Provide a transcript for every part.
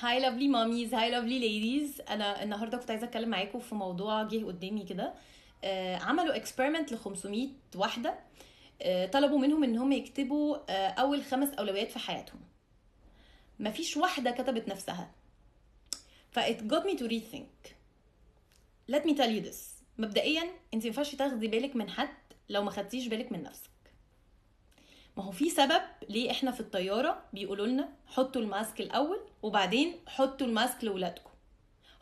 Hi lovely mommies hi lovely ladies أنا النهارده كنت عايزة أتكلم معاكم في موضوع جه قدامي كده. آه، عملوا experiment ل 500 واحدة. آه، طلبوا منهم إن هم يكتبوا آه، أول خمس أولويات في حياتهم. مفيش واحدة كتبت نفسها. ف it got me to rethink. Let me tell you this. مبدئيا أنت ما ينفعش تاخدي بالك من حد لو ما خدتيش بالك من نفسك. ما هو في سبب ليه إحنا في الطيارة بيقولوا لنا حطوا الماسك الأول وبعدين حطوا الماسك لاولادكم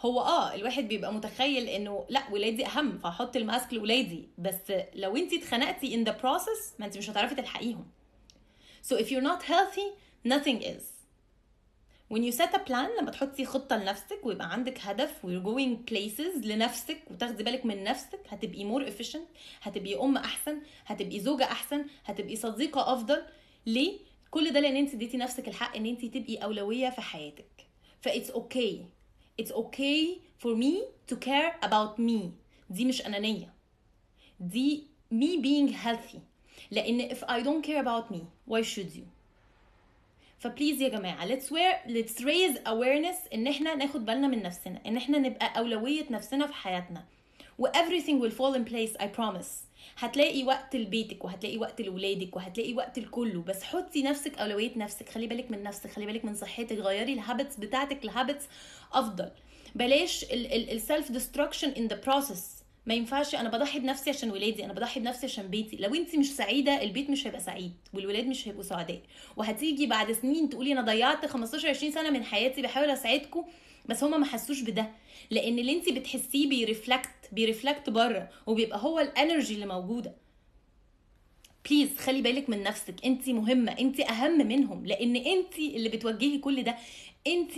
هو آه الواحد بيبقى متخيل إنه لأ ولادي أهم فهحط الماسك لاولادي بس لو انت اتخنقتي in the process ما انت مش هتعرفي تلحقيهم. So if you're not healthy nothing is. When you set a plan لما تحطي خطة لنفسك ويبقى عندك هدف we're going places لنفسك وتاخدي بالك من نفسك هتبقي more efficient هتبقي أم أحسن هتبقي زوجة أحسن هتبقي صديقة أفضل. ليه؟ كل ده لأن انت اديتي نفسك الحق إن انت تبقي أولوية في حياتك. ف it's okay. it's okay for me to care about me. دي مش أنانية. دي me being healthy. لأن if I don't care about me why should you? فبليز يا جماعة let's wear let's raise awareness إن إحنا ناخد بالنا من نفسنا إن إحنا نبقى أولوية نفسنا في حياتنا. و everything will fall in place I promise. هتلاقي وقت لبيتك وهتلاقي وقت لولادك وهتلاقي وقت لكله بس حطي نفسك أولوية نفسك خلي بالك من نفسك خلي بالك من صحتك غيري ال habits بتاعتك ل habits أفضل. بلاش ال self destruction in the process ما ينفعش أنا بضحي بنفسي عشان ولادي أنا بضحي بنفسي عشان بيتي. لو انت مش سعيدة البيت مش هيبقى سعيد والولاد مش هيبقوا سعداء. وهتيجي بعد سنين تقولي أنا ضيعت 15 20 سنة من حياتي بحاول أساعدكم بس هما ما حسوش بده. لأن اللي انت بتحسيه بي reflect بي reflect بره وبيبقى هو ال energy اللي موجودة. please خلي بالك من نفسك. انت مهمة. انت أهم منهم. لأن انت اللي بتوجهي كل ده. انت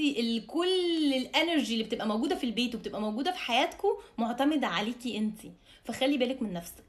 كل ال energy اللي بتبقى موجودة في البيت وبتبقى موجودة في حياتكم معتمدة عليكي انت فخلي بالك من نفسك.